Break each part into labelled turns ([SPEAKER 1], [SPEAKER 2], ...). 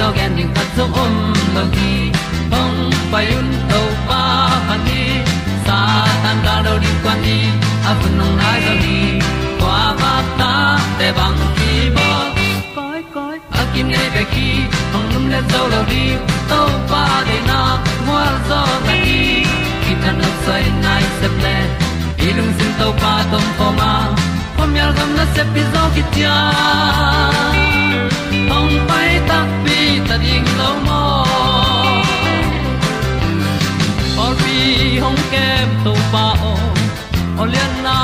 [SPEAKER 1] tu pi zo gen ding zo om lo gi hong pai un to pa han ni sa tan da do di kwan ni a bu nong nai zo ni kwa ba ta te bang ki bo koi koi a kim nei be ki hong lum le zo lo di to pa de na mo zo ta ni ki tan no sai nai se ple ilung sin to pa tom pa ma. Pom yal gam na se pi zo ki tia hong pai ta pi ta ding lo mo or pi hong kem to pa o olian na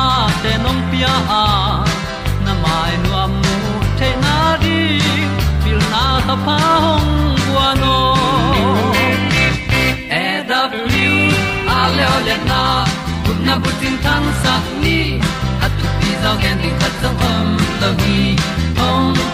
[SPEAKER 1] te nong pia a na mai nu amu te na di pil na ta pa hong bua no e da pru a le olian na kun na bu tin tan sa ni. At tu pi zo gen di khat zo om lo gi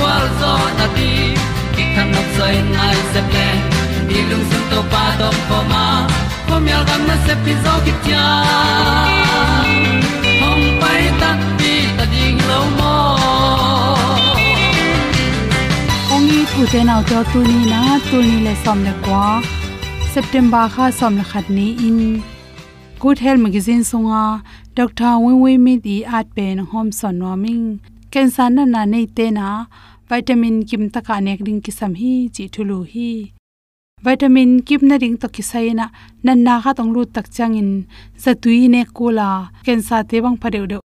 [SPEAKER 1] wa zo na ti ki kan nok sai nai se ple ni lung sun to pa to pa ma. Ko mi al gam na se pi zo ki tia hom pai ta ti ta ding lo mo
[SPEAKER 2] ong i thu te nau to tu ni na tu ni le som le kwa september kha som le khat ni in. Good health magazine songa dr wen we mi di at pen hom son noming cancer na na nei te na. Vitamin kim ta ka nek ring ki sam hi, chi thulu hi. Vitamin kim na ring to ki sai na. Nan na kha tong lu tak chang in. Changin zatui ne kula cancer te bang phadeu de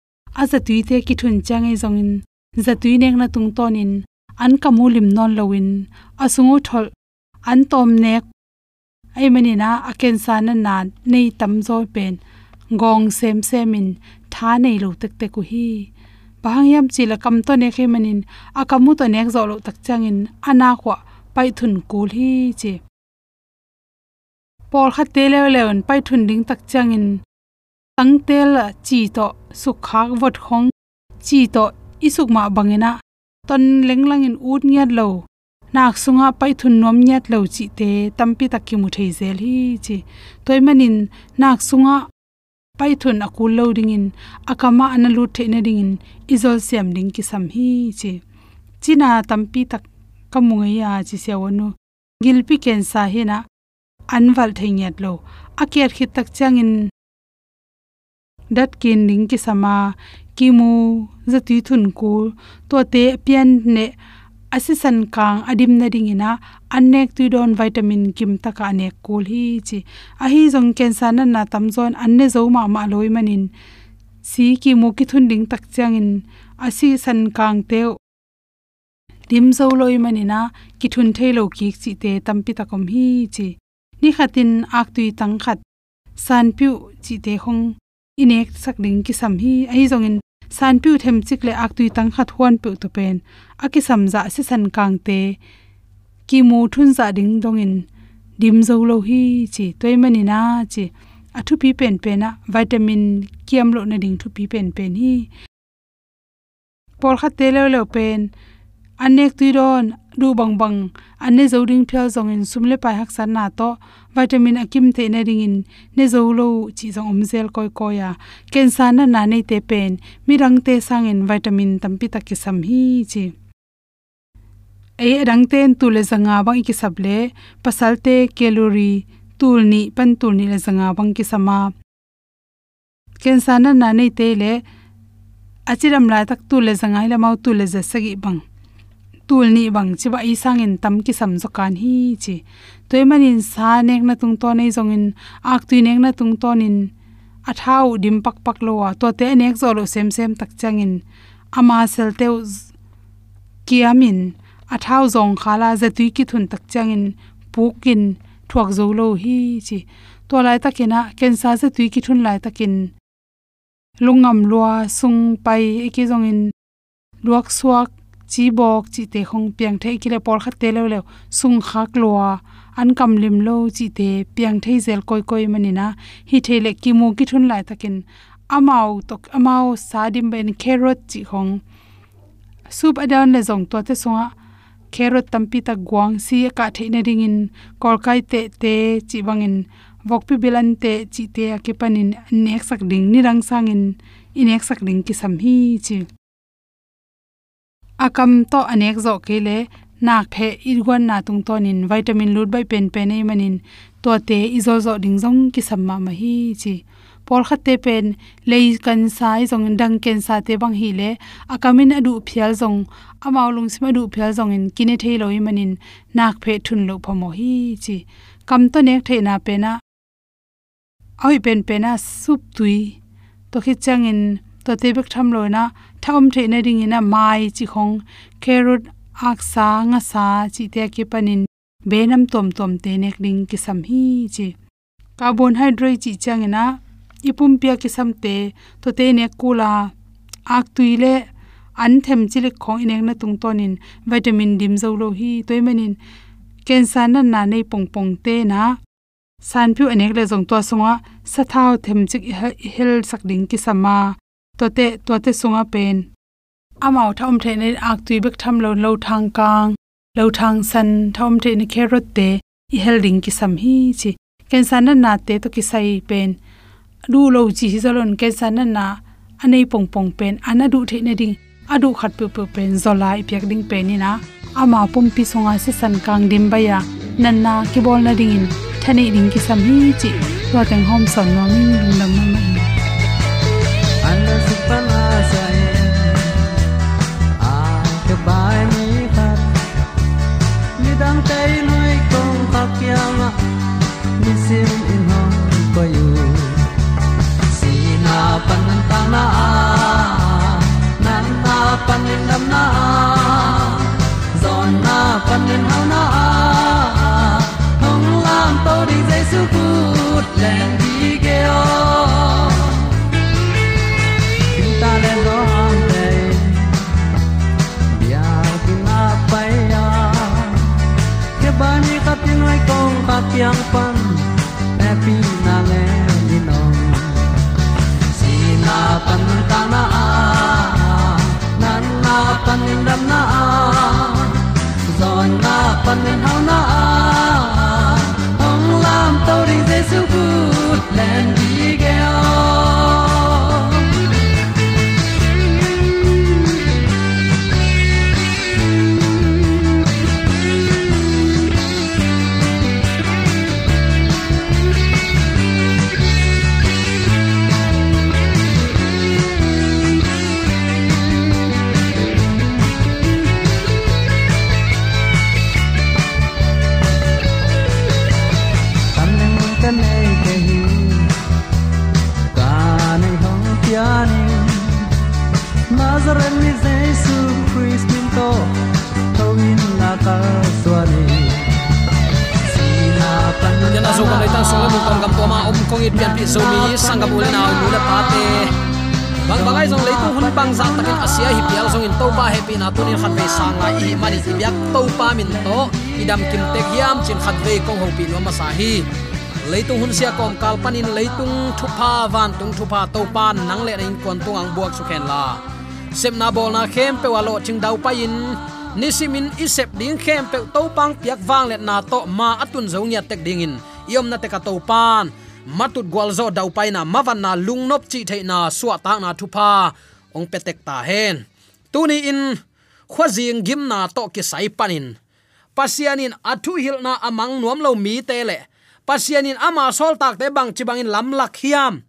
[SPEAKER 2] a za tui te ki thun chang ei zong in. Za tui nek na tung ton in. An ka kamulim non lowin asungu thol. An tom nek. Ai mani na aken sa na na nei tam zo pen. Gong sem semin tha nei lo tek te ku hi bangyam chila kam to ne khe manin, akamu to nek zo lo tak changin, ana khwa pai thun kul hi che. Por kha te le le on pai thun ding tak changin. Tang tel chi to sukhak wat khong, chi to isuk ma bangena ton lenglang in ut nyat lo. Nak sunga pai thun nom nyat lo chi te tampi takki mu thei zel hi chi toy manin, nak sunga paithun aku loading in. Akama analu theina ding in. Izol siam ding ki sam hi chi china tampi tak kamungia chi sewanu gilpi ken sa hina anwal theinget lo. Akiat khit tak changin dat kin ding ki sama kimu zati thun ku. To te pian ne asisan kang adim na ding ina anek tu don vitamin kim taka anek kul hi chi. A hi jong ken sa na na tam zon, anne zo ma ma loi manin. Si ki mu ki thun ding tak chang in. Asi san kang te dim zo loi manina, ki thun thei lo ki chi te tampi takom hi chi. Ni khatin ak tu tang khat. San piu chi te hong. Inek sak ding ki sam hi ai jong in san piu them chik le ak tui tang khat huan pe tu pen. Aki samza se san kang te. Ki mu thun za ding dong in. Dim zo lo hi chi. Toy mani na chi. Athu pi pen pen na vitamin kiam lo na ding thu pi pen pen hi. Por kha te lo lo pen. Anek tui ron du bang bang, ane zo ding phel zong in sumle pai hak san na to, vitamin akim the na ring in, ne zo lo chi zong om zel koi ko ya ken sa na na nei te pen, mi rang te sang in vitamin tampi ta ki sam hi chi. Ei rang ten tu le zanga bang ki sable pasalte calorie, tul ni, pan tul ni le zanga bang ki sama. Ken sa na na nei te le, achiram la tak tu le zanga ila mau tu le zasagi bang tul ni bang chi ba isang in tam ki sam zo kan hi chi. Toy manin sa nek na tung to nei zong in ak tu nek na tung ton in a thau dim pak pak lo wa. To te nek zo lo sem sem tak chang in ama sel te kiamin a thau zong khala za tu ki thun tak chang in pukin thuak zo lo hi chi. To lai takina ken sa za tui ki thun lai takin lungam lua sung pai e ki zong in luak suak chi bok chi te khong piang thei kile por khat te lo lo sung khak lua an kam lim lo chi te piang thei zel koi koi manina hi thele ki mu ki thun lai takin. Amau tok amau sadim ben carrot chi khong soup adan le zong to te songa carrot tampi ta guang si ka theina ring in. Kolkai te te chi bangin vokpi bilan te chi te akipanin nek sak ding ni rang sangin inek sak ding ki sam hi chi akam to anek zo kele, nak phe irwan na tung ton in vitamin lut bai pen pen ei manin. To te izo zo ding zong ki samma ma hi chi. Por khatte pen, lei kan sai zong dang ken sa te bang hi le akamin adu phial zong. Amaw lung sima du phial zong in kine thei loi manin, nak phe thun lo phamo hi chi. Kam to nek thei na pe na. Oi pen pen na sup tui. To khi changin to te bek tham lo na thom the na ring ina mai chi khong carrot aksa nga sa chi te ki panin benam tom tom te nek ding ki sam hi chi. Carbohydrate chi changina ipum pia ki sam te, to te ne kula. Ak tuile an them chile khong inek na tung tonin vitamin dim zo lo hi toy manin. Cancer na na nei pong pong te na. San phu anek le jong to songa, sa thau them chik hel sak ding ki sama ตัวเตะตัวเตะสงอเป็นอาเมาทอมเทนอักตุยเบกทำเราเราทางกลางเราทางสันทอมเทนแครถเตอีเฮลดิงกิสัมฮีชีเกนสันนันนาเตตุกิไซเป็นดูเราจีฮิซ
[SPEAKER 1] อลนเกนสันนันนาอันนี้ปงปงเป็นอันนั้นดูเทนดิงอันดูขัดเปลือเป็นโซลาอีเปียกดิงเป็นนี่นะอามาปุ่มปีสงอาเซสันกลางดิมบายะนันนากีบอลนาดิงินทะ
[SPEAKER 3] เดิงกิสัมฮีจิตัวแตงหอมสอนน้องมิ่งลุงดำ sia hi pial zong in to pa happy na tunin khat ve sang lai, hi mani hi byak to pa min to, idam kim tek hiam, chin khat ve kong ho pi no ma sa hi. Leitung hun sia kom kal panin leitung thupa van tung thupa to pa nang le in kon tung ang buak su khen la. Sem na bol na khem pe walo ching dau pa in nisimin isep ding khem pe to pang piak wang le na to ma atun zo nya tek ding in. Yom na te ka to pan matut gwalzo dau pai na mavan na lungnop chi theina suwa ta na thupa ong petek ta hen. Tuni in khwazing gimna to ki sai panin. Pasianin athu hilna amang nuam lo mi te le. Pasianin ama sol tak te bang chi bangin lam lak hiam.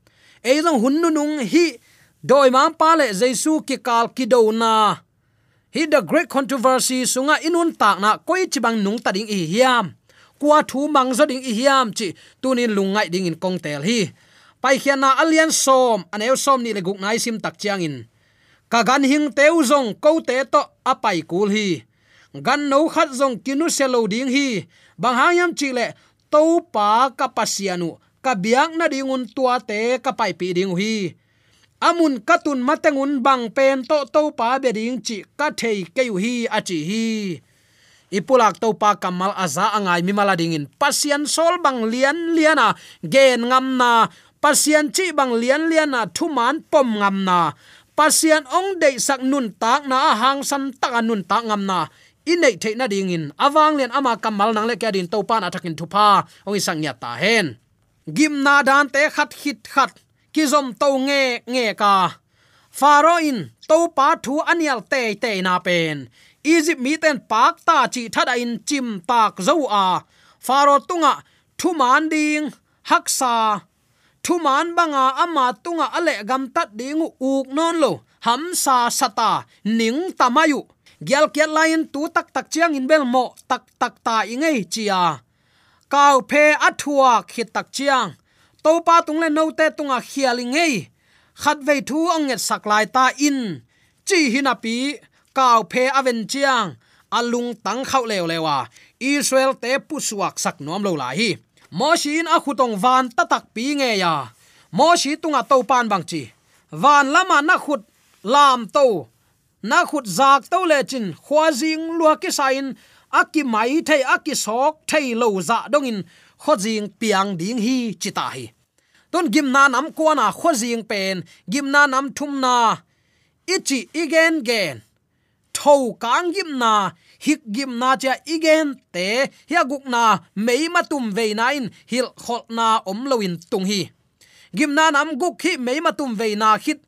[SPEAKER 3] Eidong hunnu nung hi doi mang pa le jesu ki kal ki do na. Hi the great controversy sunga inun tak na koi chibang nung tading i hiam. Kwa thu mang zo ding i hiam chi tunin lungai ding in kong tel hi pai khian na alian som, an eu som ni le guk nai sim tak chiang in ka gan hing teu zong ko te to apai kul hi. Gan no khat zong kinu selo ding hi. Bang hayam chi le to pa ka pasianu ka biang na dingun tua te ka pai pi ding hi. Amun katun matengun bang pen to to pa be ding chi ka thei ke hi achi hi ipulak to pa kamal aza angai mi maladingin. pasian sol bang lian liana, gen ngam na. Pasian chi bang lian liana, thuman pom ngam na. Pasian ong dei sak nun tak na, hang san tak nun tak ngam na. Inei the na dingin. Awang len ama kamal nang le kya din to pa na takin thupa ong isang nya ta hen. Gim na dan te khat hit khat. Kizom to nge nge ka. Faro in to pa thu anial te te na pen egypt mi ten pak ta chi thada in chim tak zo a. Faro tunga thu man ding haksa thu man banga ama tunga ale gam tat ding uk non lo ham sa sata ning tamayu gyal kyal lain tu tak tak chiang in bel mo tak tak ta ingei chia kau phe athua khit tak chiang. To pa tung le no te tunga khialingei khat ve thu anget saklai ta in. Chi hinapi kaw phe aven chiang alung tang khau lew lewa à, israel te pusuak sak nom lo la hi. Mo in a khutong van ta tak pi nge ya à. mo shi tunga to pan bang chi. Van lama na khut lam to na khut zak to le chin khwazing lua ki sain aki mai thei aki sok thei lo za dongin dạ khojing piang ding hi chita hi. Ton gim na nam ko na khojing pen gim na nam thum na ichi igen gen tho kang gim na, hik gim na cha igen te, hia guk na mei ma tum ve na in hil khol na om loin tung hi. Gim na nam guk hi mei ma tum ve na khit,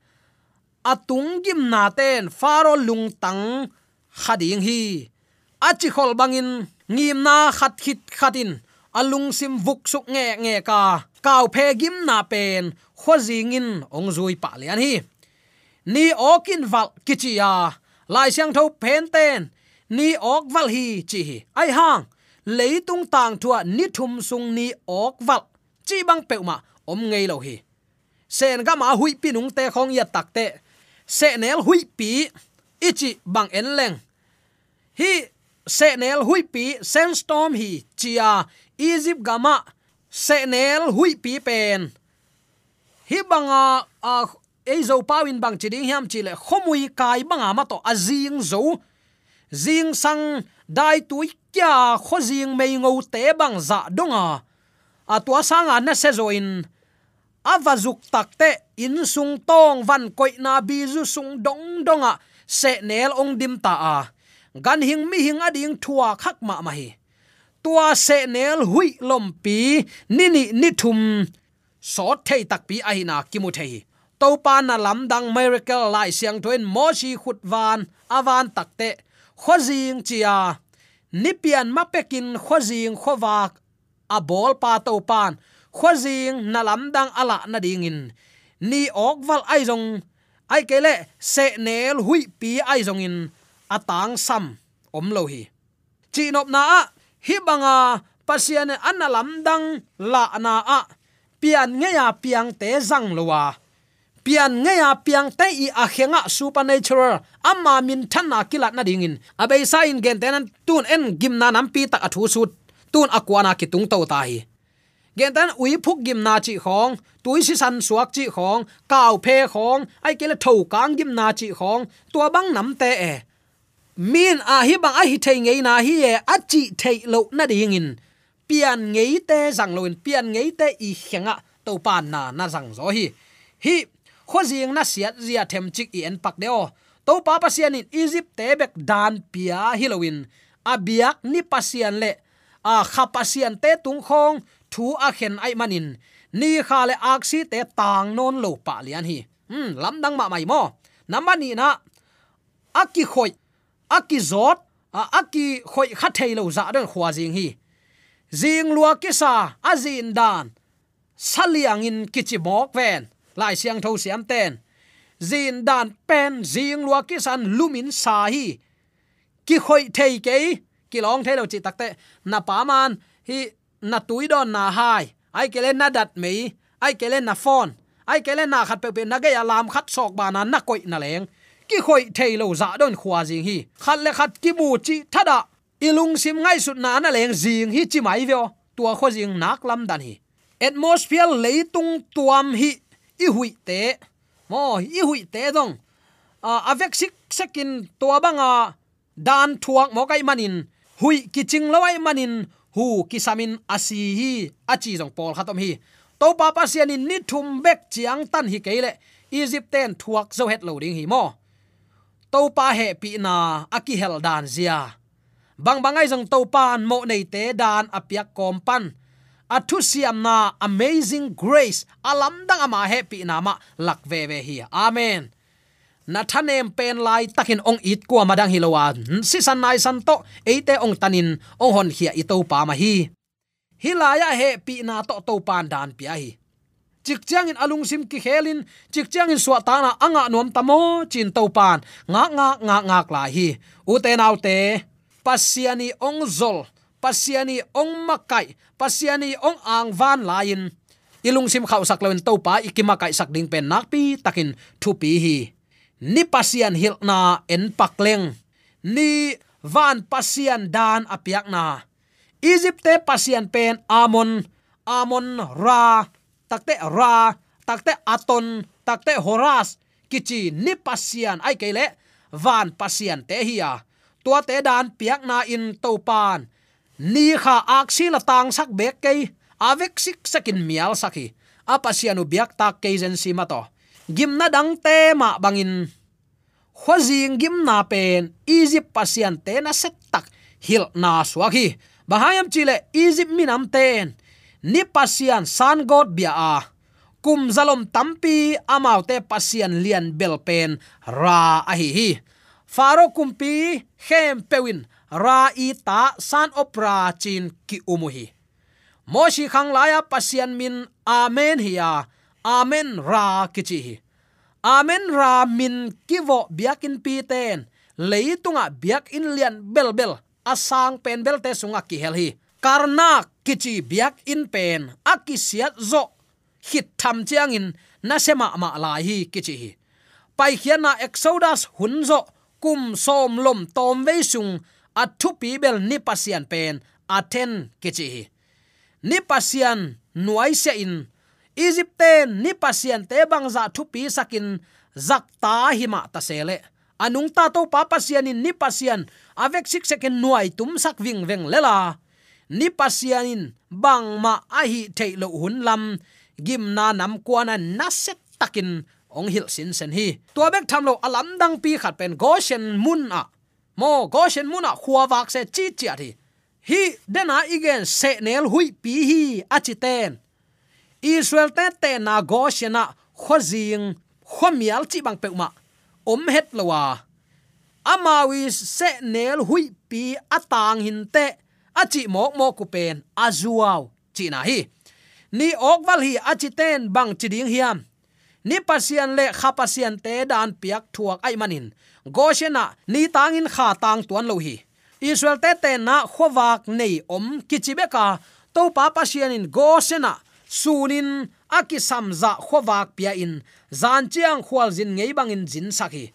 [SPEAKER 3] atung gim na ten faro lung tang khading hi. Achi khol bangin, ngim na khat khit khatin, alung sim vuk suk nge nge ka, kaw phe gim na pen khozing in ong zui pa lian hi. Ni okin val kichia lai siang tho pen ten ni ok val hi chi ai hang. Leitung tang thua ni thum sung ni ok val chi bang pe ma om ngei lo hi sen ga ma hui pi nung te khong ya tak te se nel hui pi ichi bang en leng. Hi se nel hui pi storm hi chia egypt gama se nel hui pi pen hi banga a à, à, ei zo pawin bang chi ding hiam chi le khomui kai banga ma to azing zo zing à, sang dai tui kya kho zing mei ngo te bang za dạ donga a à. à, tua sanga na se zo in. Avazuk takte in sung tong van koi na bi zu sung dong donga se nel ong dim ta a gan hing mi hing ading thua khak ma ma hi tua se nel hui lom pi ni ni ni thum so thei tak pi a hi na ki mu thei to pa na lam dang miracle lai siang thoin mo chi khut van avan takte khozing chia nipian mapekin khozing khowak a bol pa to pan khozing na lam dang ala na dingin ni ok val ai jong ai kele se nel hui pi ai jong in atang sam om lo hi chi nop na hi banga pasian an lam dang la na a pian nge ya piang te zang lowa pian ngeya piang te i a khenga supernatural. Amma min thanna kilat na dingin abei sa in gen tenan tun en gimna nam pi tak athu su tun akwana ki tung to ta hi. Gen tan ui phuk gimna chi khong, tui si san suak chi khong kaw phe khong, ai kele tho kang gimna chi khong, tua bang nam te e. Min a hi bang a hi thei ngei na hi e a chi thei lo na dingin pian ngei te zang loin pian ngei te i khenga to pan na na zang zo hi. Hi khozing na siat zia them chik i en pak deo. To pa pasian in egypt te bek dan, pia, halloween. Abiak ni pasian le. A kha pasian te tung khong, thu a khen ai manin. Ni kha le aksi te tang non lo pa lian hi. Hm lam dang ma mai mo. Namani na. Aki khoi aki zot, a aki khoi kha thei lo za den khwa jing hi. Jing lua ki sa azin dan. Saliang in kichi mok ven lai siang tho siam ten zin dan pen zing lua ki san lumin sa hi. Ki khoi thei ke ki long thei lo chi takte na pa man, hi na tui don na hai. Ai kele na dat mei ai kele na phone ai kele na khat pe pe na ge alam à khat sok ba na na koi na leng ki khoi thei lo za don dạ khwa jing hi. Khat le khat ki bu chi thada ilung sim ngai sut na na leng jing hi chi mai veo. Tua kho jing nak lam dan hi. Atmosphere leitung tuam hi i hui te mo i hui te dong. A avek sik sekin tua banga dan thuak mo kai manin. Hui kiching lawai manin, hu kisamin asi hi, achi jong pol khatom hi. To pa pa sian in ni thum bek chiang tan hi keile. Egypt ten thuak zo het loading hi mo. To pa he pi na aki hel dan zia. Bang bangai jong to pan mo nei te dan apiak kom pan athu siam na amazing grace. Alam dang ama happy na ma lak ve ve hi amen. Na thanem pen lai takin ong it ko madang hilowa. Si san nai san to eite ong tanin, ong hon hi i to pa ma hi hilaya he pi na to to pan dan pi hi. Chik chang in alung sim ki khelin chik chang in suwa ta na anga nom tamo, chin to pan. Nga nga nga nga kla hi. U te nau te pasiani ong zol pasiani ong makai, pasiani ong ang van lain. Ilung sim khau sak lawen to pa ikima kai sak ding pen nak pi, takin thu pi hi. Ni pasian hil na en pakleng ni van pasian dan apiak na. Egypt te pasian pen amon. Amon ra takte ra takte aton takte horas. Kichi ni pasian, ai kele van pasian te hiya tua te dan piak na in to pan ni kha aksi la tang sak bek ke avek sik sakin mial saki apasianu biak tak ke zen si mato gim na dang te ma bangin. Khwazing gim na pen, egypt pasian te na set tak hil na swaki bahayam chile egypt minam ten. Ni pasian san god bia a. Kum zalom tampi amaute pasian lian belpen ra ahi hi hi. Faro kumpi khem pewin ra i ta san opra chin ki umuhi moshi khang laya pasian min amen hiya. Amen ra kichi hi amen ra min kivo biakin pi ten leitunga biak in lian bel bel asang pen bel te sunga ki hel hi karna kichi biak in pen. Akisiat zo. Hit tham chiang in na sema ma la hi kichi hi pai khiana exodus hunzo kum som lom tom ve sung a thu pi bel ni pasian pen, a ten kichi hi ni pasian nuai se in. Egypte ni pasian te bang za thu pi sakin, zak zakta hima ta sele anung ta to pa pasian in ni pasian, avek sik second nuai tum sak wing veng lela ni pasian in bang ma a hi thailo hun lam, gim na nam kwana na set takin, ong hil sin sen hi. Tua bek tham lo alam dang pi khat pen goshen mun a mo goshen muna a khuwa wak se chi chia thi hi dena igen se nel hui pi hi achiten israel te te na goshena khozing khomial chi bang peuma om het lowa amawi se nel hui pi atang hin te achi mok mok ku pen azuaw chi na hi. Ni ok wal hi achi ten bang chi ding hiam ni pasian le kha pasian te dan piak thuak ai manin. Goshena ni tangin kha tang tuan lo hi. Israel te te na khowak nei om kichibeka. To pa pasian in goshena. Sunin aki samza khowak pia in. Zan chiang khwal zin ngei bangin jin sakhi.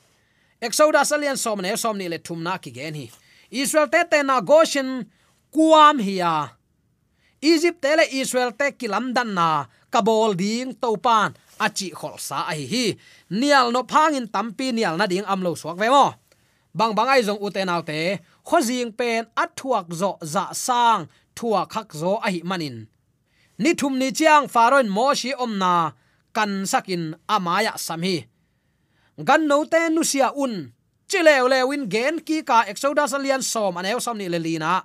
[SPEAKER 3] Exodus alian som ne som ni le thumna ki gen hi. Israel te te na goshen kuam hiya. Egypt te le israel te kilam dan na. Kabol ding to pan achi khol sa ai hi nial no phangin tampi nial na ding amlo suak ve mo bang bang ai zong uten autte khojing pen athuak zo za sang thua khak zo ai manin ni thum ni chiang faron mo shi omna kan sakin amaya samhi gan no te nu sia un chilew lewin gen ki ka exodus alian som anew som ni lelina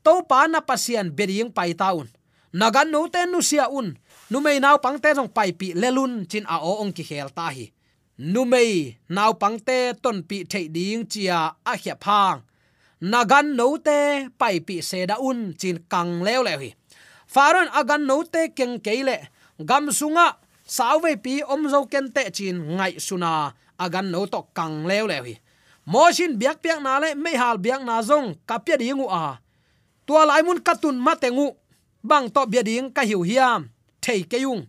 [SPEAKER 3] to pa na pasian bering pai taun nagan no te nu sia un numei nau pangte jong pai pi lelun chin a o ong ki khel ta hi. Numei nau pangte ton pi thei ding chia a khia phang. Nagan no te pai pi se da un chin kang leo le hi. Faron agan no te keng keile gam sunga sawe pi om zo ken te chin ngai suna agan no to kang leo le hi. Mo shin biak piak na le me hal biak na zong kapya dingu a. Tua lai mun katun matengu bang to bia ding ka hiu hiam thei ke tôi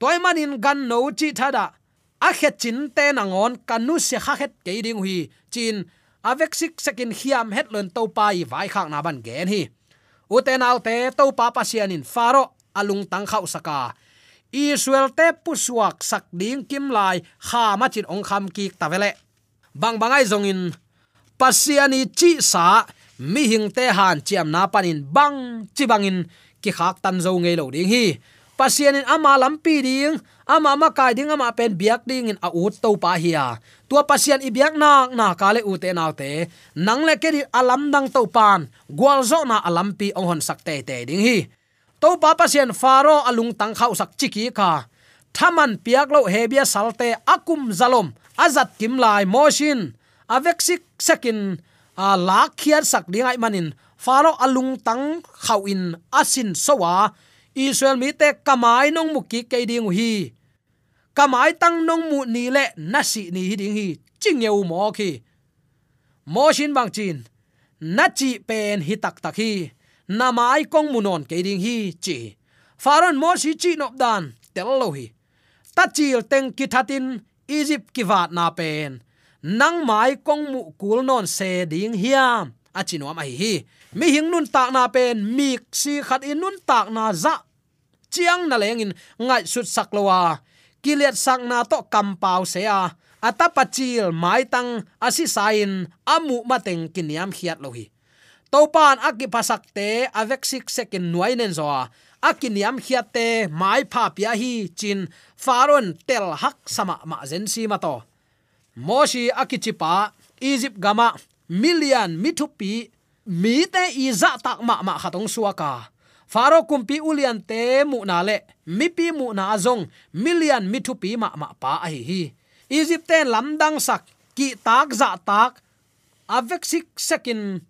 [SPEAKER 3] toy manin gan no chi thada. A khet chin te na ngon, kanu se kha khet ke ding hui. Chin avek sik sekin hiam het lon to pai vai khak na ban gen hi. Uten al te to pa pa pha faro alung tang khau saka. Israel te puswak sak ding kim lai, kha ma chin ong kham ki tavele bang bangai zongin pasiani chi sa, mi hing te han chiam na panin bang chi bangin, ki khak tan zo ngei lo ding hi pasianin ama lampi ding, ama ma kai ding, ama pen biak ding in a ut to pa hia. Tua pasian i biak na na kale u te na te. Nang le ke di alam dang to pan gwal zo na alampi ong hon sak te te ding hi. To pa pasian faro alung tang khau sak chiki ka. Thaman piak lo hebia salte akum zalom azat kim lai moshin avek sik sekin, a lak khiat sak dingai manin. Faro alung tang khau in asin sowa israel mi te kamai nong mu ki ke ding hi. Kamai tang nong mu ni le na si ni hi ding hi. Ching yeu mo ki mo shin bang chin, na chi pen hi tak tak hi. Na mai kong mu non ke ding hi, chi. Faron mo si chi nop dan, tel lo hi. Ta chil teng ki thatin egypt ki wat na pen. Nang mai kong mu kul non se ding hiam achinwa ma hi hi. Mi hing nun tak na pen, mi si khat in nun tak na za. Chiang na leng in ngai sut sak lowa kilet sak na to kam pau se a. Ata pachil mai tang asi sain amu mateng kiniam khiat lo hi. To pan aki pasak te avek sik second nuai nen zo akiniam khiat te, mai pha pia hi, chin faron tel hak sama ma zen si ma to. Moshi akichipa egypt gama million mitupi, mi te iza tak ma ma khatong suaka faro kumpi ulian te mu na le, mi pi mu na azong million mitupi ma ma pa a hi hi. Egypt te lamdang sak, ki tak za tak avek sik sekin,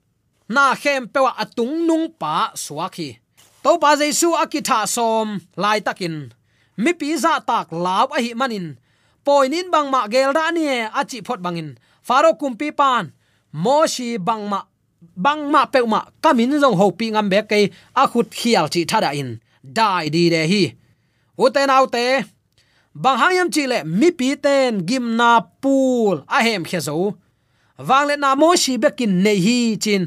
[SPEAKER 3] na khem pewa atung nung pa suaki to pa jesu akitha som lai takin, mi pi za tak law a hi manin. Poinin bang ma gel da ni e, achi phot bangin. Faro kumpi pan moshi bangma bangma peuma kamin jong ho pi ngam be ke a khut khial chi thada in. Dai di de hi. Uten autte bang hayam chi le, mi pi ten gim na pul a hem khe zo. Wang le na Moshi bekin nei hi chin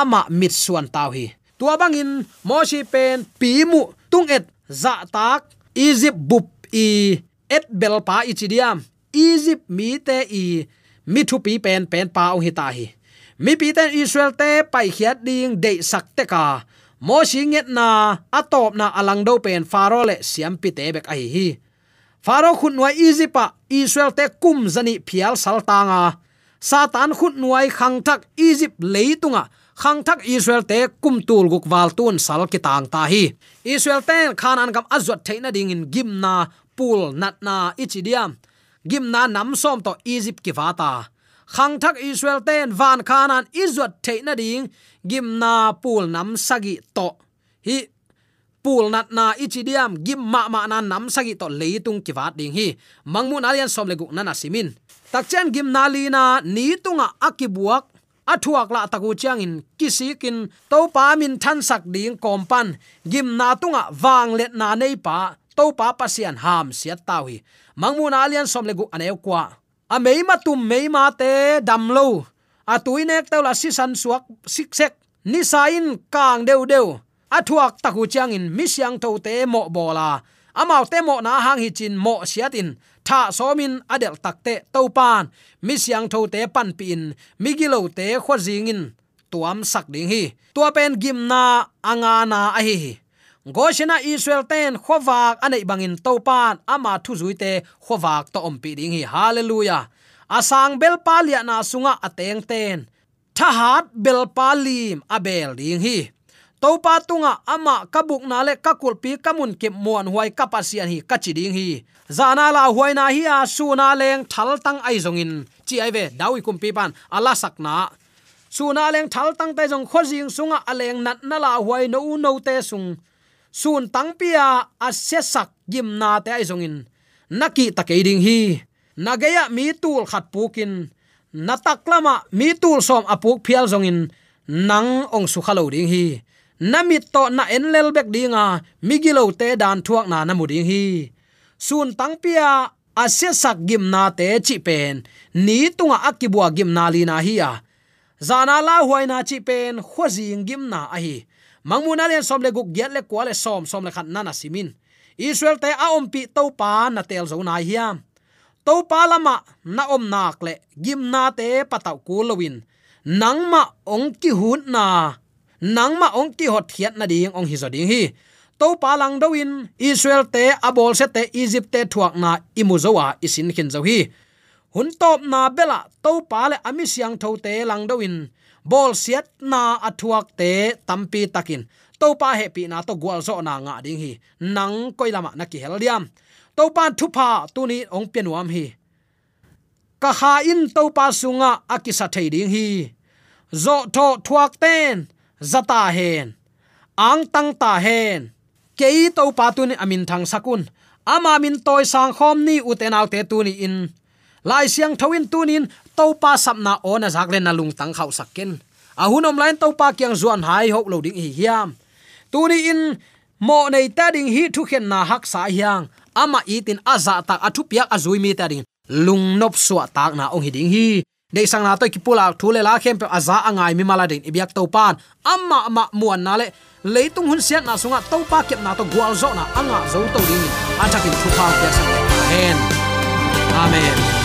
[SPEAKER 3] ama mit suan taw hi. Tua bangin moshi pen pi mu, tung et za tak, egypt bup i, et bel pa ichidiam egypt mi te i mi thu pi pen pen pa ong hita hi. Mi pi ten israel te pai khiat ding de sak te ka. Mo singet na atop na alang do pen faro le siam pi te bek ai hi faro khun noi easy pa, israel te kum zani phial saltanga satan khun nuai khang thak egypt leitunga. Khang thak israel te kum tul guk wal tun sal ki tang ta hi. Israel ten khan an kam azot theina ding in gimna pul natna ichidiam gimna nam som to egypt ki vata khang thak israel ten van khanan izot theina ding gimna pul nam sagi to. Hi pul nat na ichidiam, gim ma ma na nam sagi to leitung kiwat ding hi. Mangmun alian som le na na simin. Takchen gim na li na ni tunga akibuak, athuak la taku chiang in kisikin to pa min than sak ding kompan gim na tunga wang let na nei pa to pa pasian ham siat tawi mangmun alian somle gu aneu kwa. A meima tum meima te damlo a tuinek tawla si san suak siksek ni sain kang deu deu. Athuak taku chiang in mi siang tho te mo bola. Amao te mo na hang hi chin mo siatin tha somin adel takte topan misyang tho te pan pin migilo te khwajingin tuam sak ding hi. Tua pen gimna anga na a hi goshena israel ten khowak anei bangin topan ama thu zuite khowak to ompi ding hi. Hallelujah. Asang bel palia na sunga ateng ten. Thahat bel palim abel ding hi. Topa tunga ama kabuk na le kakul pi kamun ke muan huai kapasian hi kachiding hi. Zana la huai na hi a suna leng thal tang ai zongin. Chi ai ve dawi kum pi pan ala sakna su na leng thal tang tai jong khojing sunga aleng nat na la huai no no te sung sun tang pia gimna na te aizongin naki takeiding hi. Nagaya mi tul khat pukin nataklama mi tul som apuk phial zongin nang ong su khalo ding hi. Namit to na enlel bek dinga migilo te dan thuak na na muding hi. Sun tangpia asia sak gim na te chi pen. Ni tunga akibua gimna li na hi ya zana la huaina chi pen khozing gimna a hi mangmuna len som le guk giat le kwa le som som le khat nana simin israel te a om pi to pa na tel zo na hiam to pa lama na om nak le gim na te patau ku lowin. Nangma ong ki hun na. Nangma ong ki hot thiat na ding, ong hi zo ding hi. To pa lang do israel te abol se te egypt te thuak na imuzowa isin khin zo hi. Hun top na bela to pa le ami siang tho te lang do bol siat na athuak te tampi takin. To pa he pi na to gwal zo na nga ding hi. Nang koi lama na ki hel diam. To pa thu pa tu ni ong pianuam hi. Ka ha in to pa sunga akisa thei ding hi. Zo tho thuak ten, zata hen. Ang tang ta hen. Kei to pa tu ni amin thang sakun. Ama min toy sang khom ni uten autte tu ni in. Lai siang thoin tunin to topa sapna ona zaklen na lung tang khau sakken. A hunom lain topa kyang zuan hai hok lo ding hi hiam. Tuni in mo nei ta ding hi thu khen na hak sa hiang. Ama itin aza tak athu piak azui mi ta ding. Lung nop suwa tak na ong hi ding hi. Dei sang na to ki pula thule la khem pe aza angai mi mala ding ibyak to pan amma ma muan na le leitung hun siat na sunga to pa kep na to gwal zo na anga zo to ding. A takin thu pa ya sang. Amen. Amen.